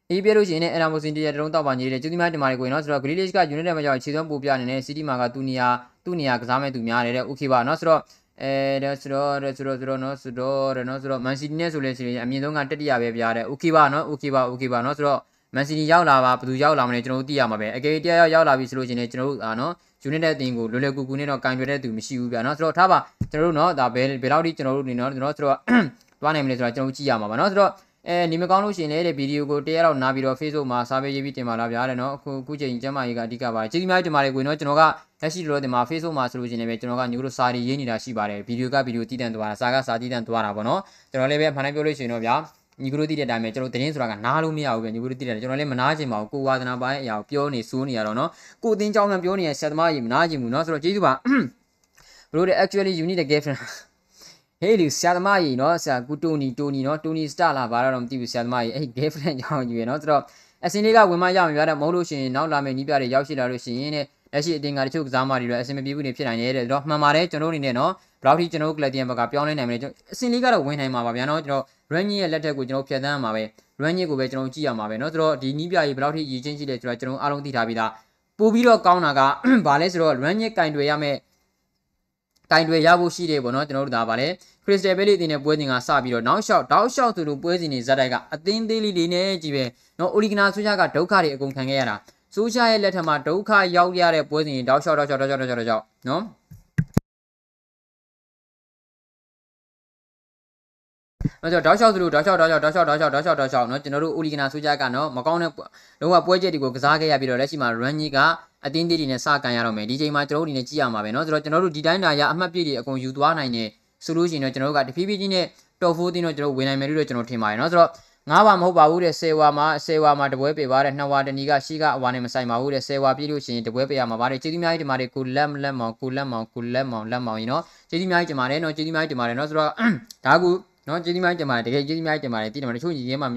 အေးပြလို့ရှိရင်လည်းအရာမိုစင်တီရဲ့တရုံးတောက်ပါညီတဲ့ကျူးဒီမိုင်းတင်မာတွေကိုနော်ဆိုတော့ Grealish က United မှာကြောက်ခြေသွမ်းပို့ပြနေတယ် City မှာကသူ့နေရာသူ့နေရာကစားမဲ့သူများတယ်တဲ့ okay ပါနော်ဆိုတော့အဲဒါဆိုတော့ဆိုတော့ဆိုတော့နော်ဆိုတော့နော်ဆိုတော့ Man City နဲ့ဆိုလဲဆိုရင်အမြင့်ဆုံးကတတိယပဲပြရတယ် okay ပါနော် okay ပါ okay ပါနော်ဆိုတော့ Man City ရောက်လာပါဘယ်သူရောက်လာမလဲကျွန်တော်တို့သိရမှာပဲအကယ်တရားရောက်လာပြီဆိုလို့ရှိရင်ကျွန်တော်တို့အာနော် United အသင်းကိုလွယ်လွယ်ကူကူနဲ့တော့ကင်တွယ်တဲ့သူမရှိဘူးဗျာနော်ဆိုတော့ထားပါကျွန်တော်တို့နော်ဒါဘယ်ဘယ်လောက်ထိကျွန်တော်တို့နေနော်ကျွန်တော်ဆိုတော့သွားနိုင်မလဲဆိုတော့ကျွန်တော်ကြည့်ရမှာပါနော်ဆိုတော့အဲနေမကောင်းလို့ရှိရင်လည်းဗီဒီယိုကိုတရားတော့နားပြီးတော့ Facebook မှာစာပေရေးပြီးတင်ပါလားဗျာတဲ့နော်အခုအခုချိန်ကျမ်းမာရေးကအဓိကပါကျေးဇူးများတင်ပါတယ်ကိုနော်ကျွန်တော်ကလက်ရှိလောဒီမှာ Facebook မှာဆိုလို့ရှိရင်လည်းကျွန်တော်ကညို့တို့စာရေးနေတာရှိပါတယ်ဗီဒီယိုကဗီဒီယိုတည်တံ့သွားတာစာကစာတည်တံ့သွားတာပေါ့နော်ကျွန်တော်လည်းပဲမှန်တိုင်းပြောလို့ရှိရင်တော့ဗျာ ညီကတို့သိတဲ့အတိုင်းပဲကျွန်တော်သတင်းဆိုတာကနားလို့မရဘူးပဲညီကတို့သိတယ်ကျွန်တော်လည်းမနာချင်ပါဘူးကိုဝါသနာပိုင်းအရာကိုပြောနေစိုးနေရတော့နော်ကိုအတင်းကြောင်းမှပြောနေရဆက်သမားကြီးမနာချင်ဘူးနော်ဆိုတော့ကျေးဇူးပါဘလို့တဲ့ actually you need a girlfriend ဟေးလူဆရာသမားကြီးနော်ဆရာကူတိုနီတိုနီနော်တိုနီစတာလာဘာတော့မသိဘူးဆရာသမားကြီးအဲ့ girlfriend ကြောင်းယူရနော်ဆိုတော့အစင်းလေးကဝင်မရမှာပြတဲ့မဟုတ်လို့ရှိရင်နောက်လာမယ့်ညီးပြတွေရောက်ရှိလာလို့ရှိရင်တဲ့ လက်ရှိအတင်ကတချို့ကစားမတွေတော့အဆင်မပြေဘူးနေဖြစ်နိုင်တယ်တဲ့တော့မှန်ပါတယ်ကျွန်တော်အနေနဲ့နော်ဘယ်လောက်ထိကျွန်တော်ကလပ်တင်ဘက်ကပြောင်းလဲနိုင်မလဲကျွန်တော်အဆင်လေးကတော့ဝင်နိုင်မှာပါဗျာနော်ကျွန်တော် Range ရဲ့လက်ထက်ကိုကျွန်တော်ဖြတ်သန်းရမှာပဲ Range ကိုပဲကျွန်တော်ကြည့်ရမှာပဲနော်ဆိုတော့ဒီနီးပြကြီးဘယ်လောက်ထိရည်ချင်းရှိလဲဆိုတော့ကျွန်တော်အားလုံးသိထားပြီးသားပို့ပြီးတော့ကောင်းတာကဘာလဲဆိုတော့ Range ကင်တွေရမယ်ကင်တွေရဖို့ရှိတယ်ပေါ့နော်ကျွန်တော်တို့ဒါပါလဲခရစ်စတယ်ဘဲလေးအတင်းနဲ့ပွဲစဉ်ကစပြီးတော့နောက်လျှောက်တောက်လျှောက်သူတို့ပွဲစဉ်တွေဇက်တိုက်ကအသင်းသေးလေးလေးနဲ့ကြီးပဲနော်အိုလီဂနာဆွေးရကဒုက္ခတွေအကုန်ခံခဲ့ရတာ ဆိုရှာရဲ့လက်ထက်မှာဒုက္ခရောက်ရတဲ့ပွဲစဉ်တောက်လျှောက်တောက်လျှောက်တောက်လျှောက်တောက်လျှောက်တောက်လျှောက်နော်အဲ့တော့တောက်လျှောက်သလိုတောက်လျှောက်တောက်လျှောက်တောက်လျှောက်တောက်လျှောက်တောက်လျှောက်တောက်လျှောက်နော်ကျွန်တော်တို့ဦးလီကနာဆိုရှာကနော်မကောင်းတဲ့လုံးဝပွဲချက်တွေကိုကစားခဲ့ရပြီးတော့လက်ရှိမှာ run ကြီးကအတင်းသေးတွေနဲ့စကန်ရတော့မယ်ဒီချိန်မှာကျွန်တော်တို့အနေနဲ့ကြည့်ရမှာပဲနော်ဆိုတော့ကျွန်တော်တို့ဒီတိုင်းဒါရအမှတ်ပြည့်တွေအကုန်ယူသွားနိုင်တယ်ဆိုလို့ရှိရင်တော့ကျွန်တော်တို့ကတဖြည်းဖြည်းချင်းနဲ့တော်ဖိုးတင်းတော့ကျွန်တော်ဝင်နိုင်မယ်လို့ကျွန်တော်ထင်ပါတယ်နော်ဆိုတော့ ၅ဝါမဟုတ်ပါဘူးတဲ့၁၀ဝါမှာ၁၀ဝါမှာတပွဲပေးပါတဲ့၂ဝါတနီကရှိကအဝါနဲ့မဆိုင်ပါဘူးတဲ့၁၀ဝါပြည့်လို့ရှိရင်တပွဲပေးရမှာပါတဲ့ကျေးဇူးများကြီးတင်ပါတယ်ကိုလက်လက်မောင်ကိုလက်မောင်ကိုလက်မောင်လက်မောင်ရေနော်ကျေးဇူးများကြီးတင်ပါတယ်နော်ကျေးဇူးများကြီးတင်ပါတယ်နော်ဆိုတော့ဒါကူနော်ကျေးဇူးများတင်ပါတယ်တကယ်ကျေးဇူးများတင်ပါတယ်တိတယ်မတချို့ညီရဲမှာ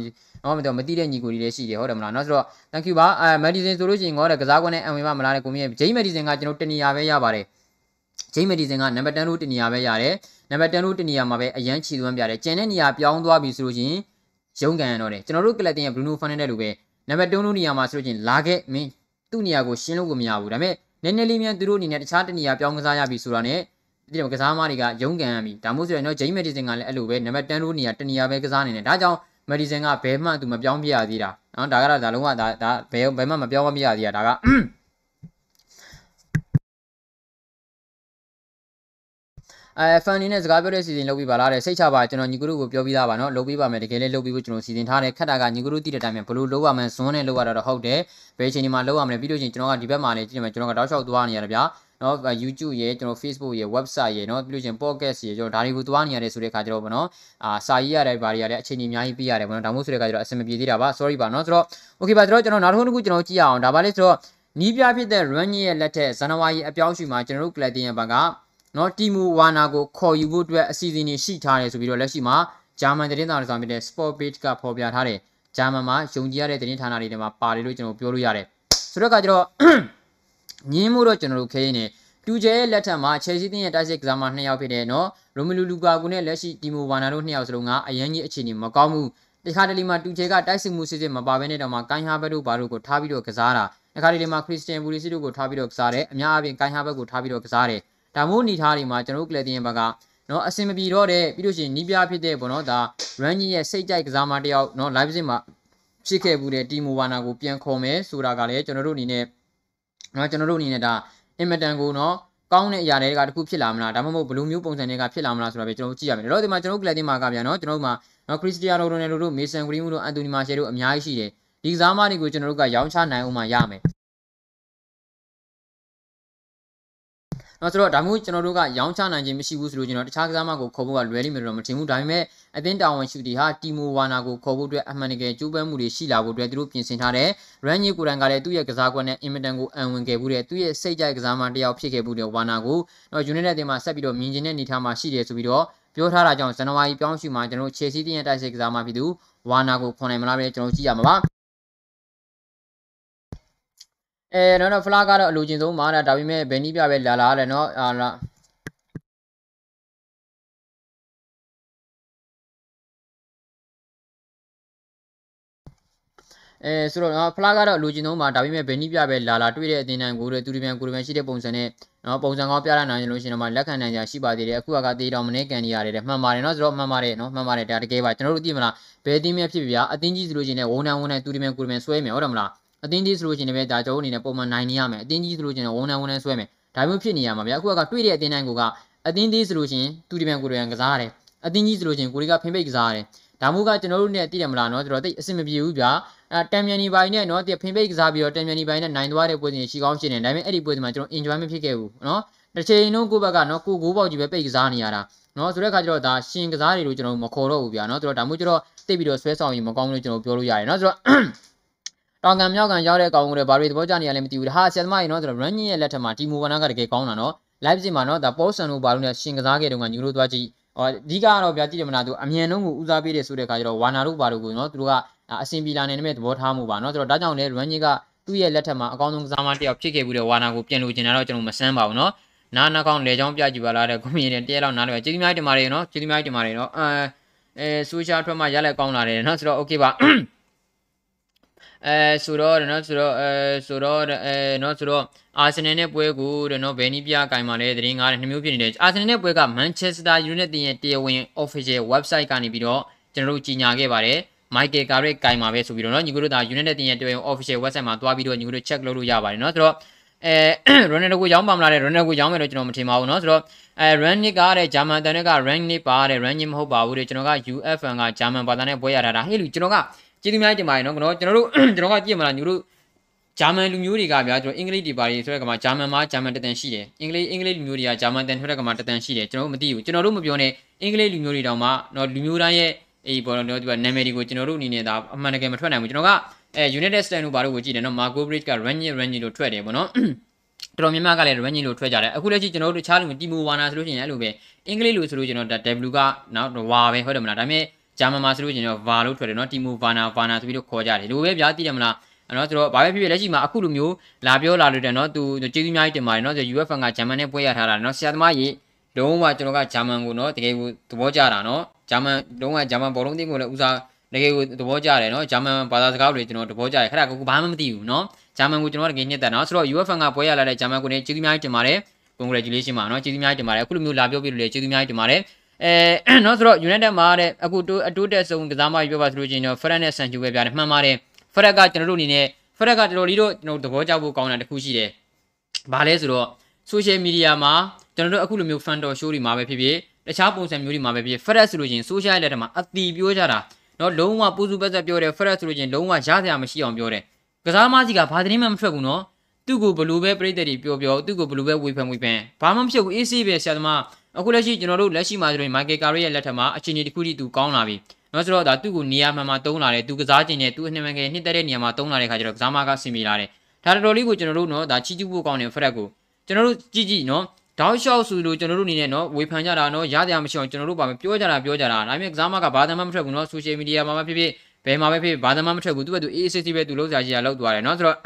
နော်မတော်မတိတဲ့ညီကိုတွေလည်းရှိတယ်ဟုတ်တယ်မလားနော်ဆိုတော့ thank you ပါအဲမက်ဒီဆင်ဆိုလို့ရှိရင်ငေါတဲ့ကစားကွန်းနဲ့အံဝင်ပါမလားတဲ့ကိုမြင့်ဂျိမ်းမက်ဒီဆင်ကကျွန်တော်တနေရာပဲရပါတယ်ဂျိမ်းမက်ဒီဆင်ကနံပါတ်10လို့တနေရာပဲရတယ်နံပါတ်10လို့တနေရာမှာပဲအရန်ချီသွမ်းပြတယ်ကျန်တဲ့နေရာပြောင်းသွားပြီဆိုလို့ရှိရင် ရုံးကန်ရတော့တယ်ကျွန်တော်တို့ကလပ်တင်ရဲ့ Bruno Fernandes လိုပဲနံပါတ်3လို့နေရာမှာဆိုလို့ရှိရင်လာခဲ့မင်းသူ့နေရာကိုရှင်းလို့ကိုမရဘူးဒါပေမဲ့နည်းနည်းလေးမြန်သူတို့အနေနဲ့တခြားတနေရာပြောင်းကစားရပြီဆိုတာနဲ့ဒီကစားသမားတွေကရုံးကန်ရပြီဒါမှမဟုတ်ဆိုရင်တော့ဂျိမ်း medicine ကလည်းအဲ့လိုပဲနံပါတ်10လို့နေရာတနေရာပဲကစားနေတယ်ဒါကြောင့် medicine ကဘယ်မှသူမပြောင်းပြရသေးတာနော်ဒါကတော့ဒါလုံးဝဒါဒါဘယ်ဘယ်မှမပြောင်းမပြရသေးတာဒါက အဲဖန်နေနဲ့စကားပြောတဲ့စီစဉ်လုပ်ပြီးပါလားတဲ့စိတ်ချပါကျွန်တော်ညီကတို့ကိုပြောပြီးသားပါနော်လုပ်ပြီးပါမယ်တကယ်လည်းလုပ်ပြီးဖို့ကျွန်တော်စီစဉ်ထားတယ်ခက်တာကညီကတို့တည်တဲ့အတိုင်းပဲဘလို့လုပ်ရမယ်ဇွန်းနဲ့လုပ်ရတာတော့ဟုတ်တယ်ဘယ်အချိန်ဒီမှာလုပ်ရမလဲပြီးလို့ချင်းကျွန်တော်ကဒီဘက်မှာလည်းကြည့်မယ်ကျွန်တော်ကတောက်လျှောက်သွားနေရတယ်ဗျာနော် YouTube ရဲ့ကျွန်တော် Facebook ရဲ့ website ရဲ့နော်ပြီးလို့ချင်း podcast ရဲ့ကျွန်တော်ဒါတွေကိုသွားနေရတယ်ဆိုတဲ့ခါကျတော့ဗောနော်အာစာရေးရတယ်ဘာတွေရတယ်အချိန်ကြီးအများကြီးပြရတယ်ဗောနော်ဒါမှမဟုတ်ဆိုတဲ့ခါကျတော့အဆင်မပြေသေးတာပါ sorry ပါနော်ဆိုတော့ okay ပါကျွန်တော်ကျွန်တော်နောက်တစ်ခုတစ်ခုကျွန်တော်ကြည့်ရအောင်ဒါပါလေဆိုတော့နီးပြဖြစ်တဲ့ run ရဲ့လက်ထက်ဇန်နဝါရီအပြောင်းရွှေ့မှာကျွန်တော်တို့ collecting ရဲ့ဘက်က နော်တီမူဝါနာကိုခေါ်ယူဖို့အတွက်အစီအစဉ်တွေရှိထားတယ်ဆိုပြီးတော့လက်ရှိမှာဂျာမန်သတင်းစာတွေဆောင်ဖြစ်တဲ့ Sport Page ကဖော်ပြထားတယ်ဂျာမန်မှာယုံကြည်ရတဲ့သတင်းဌာနတွေထဲမှာပါတယ်လို့ကျွန်တော်ပြောလို့ရတယ်ဆိုတော့ကကျတော့ညင်းမှုတော့ကျွန်တော်တို့ခဲရင်းနေတူကျဲရဲ့လက်ထက်မှာချယ်ဆီတင်းရဲ့တိုက်စစ်ကစားမနှစ်ယောက်ဖြစ်တဲ့နော်ရိုမီလူလူကာကူနဲ့လက်ရှိတီမိုဝါနာတို့နှစ်ယောက်စလုံးကအရန်ကြီးအခြေအနေမကောင်းဘူးတခါတလေမှာတူကျဲကတိုက်စစ်မှုစစ်စစ်မပါဘဲနဲ့တော့မှကိုင်းဟာဘက်တို့ဘာတို့ကိုထားပြီးတော့ကစားတာတခါတလေမှာခရစ်စတန်ဘူလီစီတို့ကိုထားပြီးတော့ကစားတယ်အများအပြားကိုင်းဟာဘက်ကိုထားပြီးတော့ကစားတယ် ဒါမို့အနေထားတွေမှာကျွန်တော်တို့ကလတင်ရဲ့ဘက်ကနော်အစင်မပြေတော့တဲ့ပြီးလို့ရှိရင်နီးပြဖြစ်တဲ့ပေါ့နော်ဒါ range ရဲ့စိတ်ကြိုက်ကစားမတယောက်နော် live စစ်မှာဖြစ်ခဲ့မှုတဲ့တီမိုဝါနာကိုပြန်ခေါ်မယ်ဆိုတာကလည်းကျွန်တော်တို့အနေနဲ့နော်ကျွန်တော်တို့အနေနဲ့ဒါအင်မတန်ကိုနော်ကောင်းတဲ့အရာတွေကတခုဖြစ်လာမလားဒါမှမဟုတ်ဘယ်လိုမျိုးပုံစံတွေကဖြစ်လာမလားဆိုတာပဲကျွန်တော်တို့ကြည့်ရမယ်။ဒါတော့ဒီမှာကျွန်တော်တို့ကလပ်တင်မှာကဗျာနော်ကျွန်တော်တို့မှာနော်ခရစ္စတီယာနိုရိုနယ်ဒိုတို့မေဆန်ဂရီမူတို့အန်တိုနီမာရှယ်တို့အများကြီးရှိတယ်။ဒီကစားမတွေကိုကျွန်တော်တို့ကရောင်းချနိုင်အောင်မှရမယ်။ နော်ဆိုတော့ဒါမျိုးကျွန်တော်တို့ကရောင်းချနိုင်ခြင်းမရှိဘူးဆိုလို့ကျွန်တော်တခြားကစားမကိုခေါ်ဖို့ကလွယ်လိမ့်မယ်တော့မထင်ဘူးဒါပေမဲ့အသင်းတာဝန်ရှိသူဟာတီမိုဝါနာကိုခေါ်ဖို့အတွက်အမှန်တကယ်ကြိုးပမ်းမှုတွေရှိလာဖို့အတွက်သူတို့ပြင်ဆင်ထားတယ်ရန်ဂျီကိုရန်ကလည်းသူ့ရဲ့ကစားကွက်နဲ့အင်မတန်ကိုအံဝင်ခဲ့မှုတဲ့သူ့ရဲ့စိတ်ကြိုက်ကစားမတယောက်ဖြစ်ခဲ့မှုတဲ့ဝါနာကိုတော့ယူနိုက်တက်အသင်းမှာဆက်ပြီးတော့မြင်ကျင်တဲ့အနေထားမှာရှိတယ်ဆိုပြီးတော့ပြောထားတာကြောင့်ဇန်နဝါရီပြောင်းရွှေ့မှာကျွန်တော်တို့ချယ်ဆီတင်းရဲ့တိုက်စစ်ကစားမဖြစ်သူဝါနာကိုခေါ်နိုင်မလားပဲကျွန်တော်ကြည့်ရမှာပါ အဲတော့တော့ဖလားကတော့အလိုချင်ဆုံးမှာဒါပေမဲ့ဘယ်နည်းပြပဲလာလာတယ်နော်အာလာအဲဆိုတော့နော်ဖလားကတော့လိုချင်ဆုံးမှာဒါပေမဲ့ဘယ်နည်းပြပဲလာလာတွေ့တဲ့အသင်းတန်းကိုတူရီပြန်ကိုရီပြန်ရှိတဲ့ပုံစံနဲ့နော်ပုံစံကောင်းပြရနိုင်လို့ရှိရင်တော့လက်ခံနိုင်ကြရှိပါသေးတယ်အခုကတေးတော်မနေကန်နေရတယ်မှန်ပါတယ်နော်ဆိုတော့မှန်ပါတယ်နော်မှန်ပါတယ်ဒါတကယ်ပါကျွန်တော်တို့သိမလားဘယ်အသင်းမြဖြစ်ပြအသင်းကြီးဆိုလို့ရှိရင်ဝုံနန်ဝုံနန်တူရီပြန်ကိုရီပြန်ဆွဲမယ်ဟုတ်တယ်မလား အတင်းကြီးဆိုလို့ရှိရင်လည်းဒါကျွန်တော်အနေနဲ့ပုံမှန်နိုင်နေရမယ်အတင်းကြီးဆိုလို့ရှိရင်ဝန်ထမ်းဝန်ထမ်းဆွဲမယ်ဒါမျိုးဖြစ်နေရမှာဗျာအခုကတွေ့တဲ့အတင်းတိုင်းကအတင်းကြီးဆိုလို့ရှိရင်တူဒီပန်ကိုရီယန်ကစားရတယ်အတင်းကြီးဆိုလို့ရှိရင်ကိုရီကဖိဖိတ်ကစားရတယ်ဒါမျိုးကကျွန်တော်တို့နဲ့သိတယ်မလားနော်ကျွန်တော်သိအဆင်မပြေဘူးဗျာအဲတံမြန်နီပိုင်းနဲ့နော်တိဖိဖိတ်ကစားပြီးတော့တံမြန်နီပိုင်းနဲ့နိုင်သွားတဲ့ပွဲစဉ်ရှိကောင်းရှိနေဒါပေမဲ့အဲ့ဒီပွဲစဉ်မှာကျွန်တော် enjoy မဖြစ်ခဲ့ဘူးနော်တစ်ချိန်လုံးကိုယ့်ဘက်ကနော်ကိုကိုပေါက်ကြီးပဲပိတ်ကစားနေရတာနော်ဆိုတဲ့အခါကျတော့ဒါရှင်ကစားတွေလို့ကျွန်တော်မခေါ်တော့ဘူးဗျာနော်ဆိုတော့ဒါမျိုးကျတော့တိတ်ပြီးတော့ဆွဲဆောင်ရင်မကောင်းဘူးလို့ကျွန်တော်ပြောလို့ရတယ်နော်ဆိုတော့ တောင်ကံမြောက်ကန်ရောက်တဲ့ကောင်တွေဘာတွေသဘောကျနေရလဲမသိဘူးဟာဆရာသမားကြီးနော်ဆိုတော့ run ရဲ့လက်ထက်မှာတီမိုဝနာကတကယ်ကောင်းတာနော် live စစ်မှာနော်ဒါပေါ်ဆန်တို့ဘာလို့လဲရှင်ကစားခဲ့တုန်းကညူလို့သွားကြည့်ဟောအဓိကကတော့ဗျာကြည့်ရမလားသူအမြန်နှုံးကိုဦးစားပေးတယ်ဆိုတဲ့အခါကျတော့ဝါနာတို့ဘာတို့ကိုနော်သူတို့ကအဆင်ပြေလာနေတဲ့သဘောထားမှုပါနော်ဆိုတော့ဒါကြောင့်လေ run ကသူ့ရဲ့လက်ထက်မှာအကောင်းဆုံးကစားမတစ်ယောက်ဖြစ်ခဲ့ပြီးတော့ဝါနာကိုပြန်လို့ကျင်တာတော့ကျွန်တော်မဆန်းပါဘူးနော်နားနှာကောင်းလေချောင်းပြကြည့်ပါလားတဲ့ကွန်မြူနတီတရက်လောက်နားလည်းပဲကျေးဇူးများတင်ပါတယ်နော်ကျေးဇူးများတင်ပါတယ်နော်အဲအဲဆိုရှယ်ထွက်မှရလက်ကောင်းလာတယ်နော်ဆိုတော့ okay ပါ အဲဆိုတော့နော်ဆိုတော့အဲဆိုတော့အဲနော်ဆိုတော့အာဆင်နယ်နဲ့ပွဲကိုတဲ့နော်ဘယ်နည်းပြကင်မှာလဲသတင်းကားတဲ့နှမျိုးဖြစ်နေတယ်အာဆင်နယ်နဲ့ပွဲကမန်ချက်စတာယူနိုက်တက်ရဲ့တရားဝင် official website ကနေပြီးတော့ကျွန်တော်တို့ကြီးညာခဲ့ပါတယ်မိုက်ကယ်ကာရက်ကင်မှာပဲဆိုပြီးတော့နော်ညီကိုတို့ဒါ United တင်ရဲ့တွင် official website မှာသွားပြီးတော့ညီကိုတို့ check လုပ်လို့ရပါတယ်နော်ဆိုတော့အဲရိုနယ်ဒိုကိုရောင်းပါမလားတဲ့ရိုနယ်ဒိုကိုရောင်းမယ်လို့ကျွန်တော်မထင်ပါဘူးနော်ဆိုတော့အဲ run နစ်ကတဲ့ဂျာမန်တန်က run နစ်ပါတဲ့ run နစ်မဟုတ်ပါဘူးတဲ့ကျွန်တော်က UFN ကဂျာမန်ဘာသာနဲ့ပွဲရတာဒါဟဲ့လူကျွန်တော်က ကျေးဇူးများတင်ပါတယ်နော်ကျွန်တော်ကျွန်တော်တို့ကျွန်တော်ကကြည့်မလားညီတို့ဂျာမန်လူမျိုးတွေကဗျာကျွန်တော်အင်္ဂလိပ်တွေပါတယ်ဆိုတဲ့ကမှာဂျာမန်မှာဂျာမန်တန်ရှိတယ်အင်္ဂလိပ်အင်္ဂလိပ်လူမျိုးတွေကဂျာမန်တန်ထွက်တဲ့ကမှာတန်ရှိတယ်ကျွန်တော်တို့မသိဘူးကျွန်တော်တို့မပြောနဲ့အင်္ဂလိပ်လူမျိုးတွေတောင်မှတော့လူမျိုးတိုင်းရဲ့အေးပေါ်တော့ဒီကနာမည်တွေကိုကျွန်တော်တို့အနေနဲ့ဒါအမှန်တကယ်မထွက်နိုင်ဘူးကျွန်တော်ကအဲ United Stand တို့ဘာလို့ကိုကြည့်တယ်နော် Marco Bridge က Ranjit Ranjit လို့ထွက်တယ်ပေါ့နော်တော်တော်များများကလည်း Ranjit လို့ထွက်ကြတယ်အခုလက်ရှိကျွန်တော်တို့တခြားလူမျိုး Timo Werner ဆိုလို့ရှိရင်အဲ့လိုပဲအင်္ဂလိပ်လူဆိုလို့ကျွန်တော်ဒါ W ကနောက် Wa ပဲဟုတ်တယ်မလားဒါပေမဲ့ ဂျာမန်မှာဆိုလို့ကျွန်တော်ဗာလို့ထွက်တယ်နော်တီမူဗာနာဗာနာဆိုပြီးတော့ခေါ်ကြတယ်ဒီလိုပဲဗျာသိတယ်မလားအဲ့တော့ဆိုတော့ဘာပဲဖြစ်ဖြစ်လက်ရှိမှာအခုလိုမျိုးလာပြောလာလို့တယ်နော်သူကျေးဇူးအများကြီးတင်ပါတယ်နော်ဆို UFN ကဂျာမန်နဲ့ပွဲရထားတာနော်ဆရာသမားကြီးလုံးဝကျွန်တော်ကဂျာမန်ကိုနော်တကယ်ကိုသဘောကျတာနော်ဂျာမန်လုံးဝဂျာမန်ဘောလုံးတင်းကိုလည်းဦးစားတကယ်ကိုသဘောကျတယ်နော်ဂျာမန်ဘာသာစကားတွေကျွန်တော်သဘောကျတယ်ခက်တာကိုဘာမှမသိဘူးနော်ဂျာမန်ကိုကျွန်တော်တကယ်ညှက်တယ်နော်ဆိုတော့ UFN ကပွဲရလာတဲ့ဂျာမန်ကိုလည်းကျေးဇူးအများကြီးတင်ပါတယ် congratulation ပါနော်ကျေးဇူးအများကြီးတင်ပါတယ်အခုလိုမျိုးလာပြောပြလို့လည်းကျေးဇူးအများကြီးတင်ပါတယ် အဲနော်ဆိုတော့ United မှာတဲ့အခုတိုးအတိုးတက်ဆုံးကစားမပြောပါဆိုလို့ချင်းတော့ Fred နဲ့ Sancho ပဲပြတယ်မှန်ပါတယ် Fred ကကျွန်တော်တို့အနေနဲ့ Fred ကတော်တော်လေးတော့ကျွန်တော်သဘောကျဖို့ကောင်းတာတစ်ခုရှိတယ်ဘာလဲဆိုတော့ social media မှာကျွန်တော်တို့အခုလိုမျိုး fan တော် show တွေမှာပဲဖြစ်ဖြစ်တခြားပုံစံမျိုးတွေမှာပဲဖြစ်ဖြစ် Fred ဆိုလို့ချင်း social လက်ထက်မှာအတီပြောကြတာနော်လုံးဝပူစုပတ်သက်ပြောတယ် Fred ဆိုလို့ချင်းလုံးဝရစရာမရှိအောင်ပြောတယ်ကစားမကြီးကဘာသတင်းမှမထွက်ဘူးနော်သူ့ကိုဘလူးပဲပြိတ္တတွေပြောပြောသူ့ကိုဘလူးပဲဝေဖန်ဝေဖန်ဘာမှမဖြစ်ဘူးအေးဆေးပဲဆရာသမား အခုလက်ရှိကျွန်တော်တို့လက်ရှိမှာဆိုရင်မိုက်ကယ်ကာရီရဲ့လက်ထက်မှာအခြေအနေတစ်ခုတည်းသူကောင်းလာပြီနော်ဆိုတော့ဒါသူ့ကိုနေရာမှန်မှတုံးလာတယ်သူကစားခြင်းနဲ့သူအနှမငယ်နှစ်သက်တဲ့နေရာမှာတုံးလာတဲ့ခါကျတော့ကစားမကဆင်ပြေလာတယ်ဒါတော်တော်လေးကိုကျွန်တော်တို့နော်ဒါချီးကျူးဖို့ကောင်းတယ်ဖရက်ကိုကျွန်တော်တို့ကြည့်ကြည့်နော်တောက်လျှောက်ဆိုလို့ကျွန်တော်တို့အနေနဲ့နော်ဝေဖန်ကြတာနော်ရတရားမရှိအောင်ကျွန်တော်တို့ပါမယ်ပြောကြတာပြောကြတာဒါပေမဲ့ကစားမကဘာသာမှမထွက်ဘူးနော်ဆိုရှယ်မီဒီယာမှာပဲဖြစ်ဖြစ်ဘယ်မှာပဲဖြစ်ဘာသာမှမထွက်ဘူးသူကသူအေးအေးဆေးဆေးပဲသူလုံးစားကြီးကလောက်သွားတယ်နော်ဆိုတော့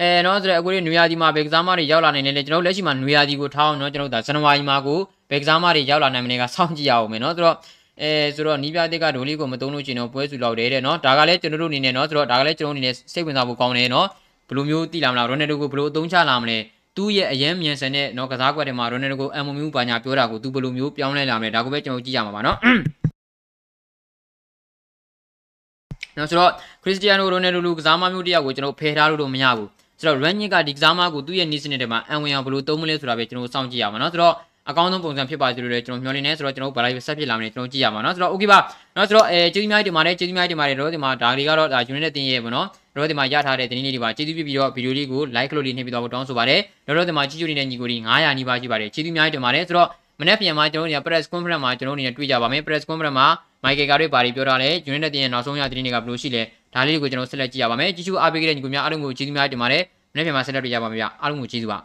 အဲနော်ဆိုတော့အခုဒီနွေရာသီမှာဘယ်ကစားမတွေရောက်လာနေလဲကျွန်တော်လက်ရှိမှာနွေရာသီကိုထားအောင်နော်ကျွန်တော်တို့ဒါဇန်နဝါရီမှာကိုဘယ်ကစားမတွေရောက်လာနိုင်မလဲကစောင့်ကြည့်ရအောင်မယ်နော်ဆိုတော့အဲဆိုတော့နီးပြတဲ့ကဒိုလေးကိုမတုံးလို့ကျင်တော့ပွဲစုလောက်တယ်တဲ့နော်ဒါကလည်းကျွန်တော်တို့အနေနဲ့နော်ဆိုတော့ဒါကလည်းကျွန်တော်အနေနဲ့စိတ်ဝင်စားဖို့ကောင်းတယ်နော်ဘယ်လိုမျိုးသိလာမလားရိုနယ်ဒိုကိုဘယ်လိုအသုံးချလာမလဲသူ့ရဲ့အရင်မြန်ဆန်တဲ့နော်ကစားကွက်တွေမှာရိုနယ်ဒိုကိုအမ်မိုမျိုးပါညာပြောတာကိုသူဘယ်လိုမျိုးပြောင်းလဲလာမလဲဒါကိုပဲကျွန်တော်ကြည့်ရမှာပါနော်နော်ဆိုတော့ခရစ္စတီယာနိုရိုနယ်ဒိုလူကစားမမျိုးတယောက်ကိုကျွန်တော်ဖယ်ထားလို့တော့မရဘူး ဆိုတော့ Rangnick ကဒီကစားမကိုသူ့ရဲ့နီးစနစ်တွေမှာအန်ဝင်အောင်ဘယ်လိုသုံးမလဲဆိုတာပဲကျွန်တော်စောင့်ကြည့်ရမှာနော်ဆိုတော့အကောင်းဆုံးပုံစံဖြစ်ပါစေလို့လည်းကျွန်တော်မျှော်လင့်နေဆိုတော့ကျွန်တော်ဘာလိုက်ဆက်ဖြစ်လာမလဲကျွန်တော်ကြည့်ရမှာเนาะဆိုတော့ okay ပါเนาะဆိုတော့အဲကျေးဇူးများတင်ပါတယ်ကျေးဇူးများတင်ပါတယ်တော့ဒီမှာဒါတွေကတော့ဒါ unit နဲ့တင်ရဲ့ပေါ့เนาะတော့ဒီမှာရထားတဲ့တင်းလေးတွေပါကျေးဇူးပြုပြီးတော့ဗီဒီယိုလေးကို like လို့လေးနှိပ်ပြီးတော့တောင်းဆိုပါတယ်တော့ဒီမှာကြည့်ကြနေတဲ့ညီကိုဒီ900နီးပါးရှိပါတယ်ကျေးဇူးများတင်ပါတယ်ဆိုတော့မနေ့ပြန်မှာကျွန်တော်တို့ press conference မှာကျွန်တော်တို့အနေနဲ့တွေ့ကြပါမယ် press conference မှာ Michael ကတွေပါပြီးပြောထားတယ် unit နဲ့တင်ရဲ့နောက်ဆုံးရသတင်းတွေကဘယ်လိုရှိလဲ ဒါလေးတွေကိုကျွန်တော်ဆက်လက်ကြည့်ရပါမယ်ကြည့်ရှုအားပေးကြတဲ့ညီကိုများအားလုံးကိုကျေးဇူးများတင်ပါတယ်မနေ့ပြန်မှာဆက်လက်တွေ့ကြပါမယ်ဗျအားလုံးကိုကျေးဇူးပါ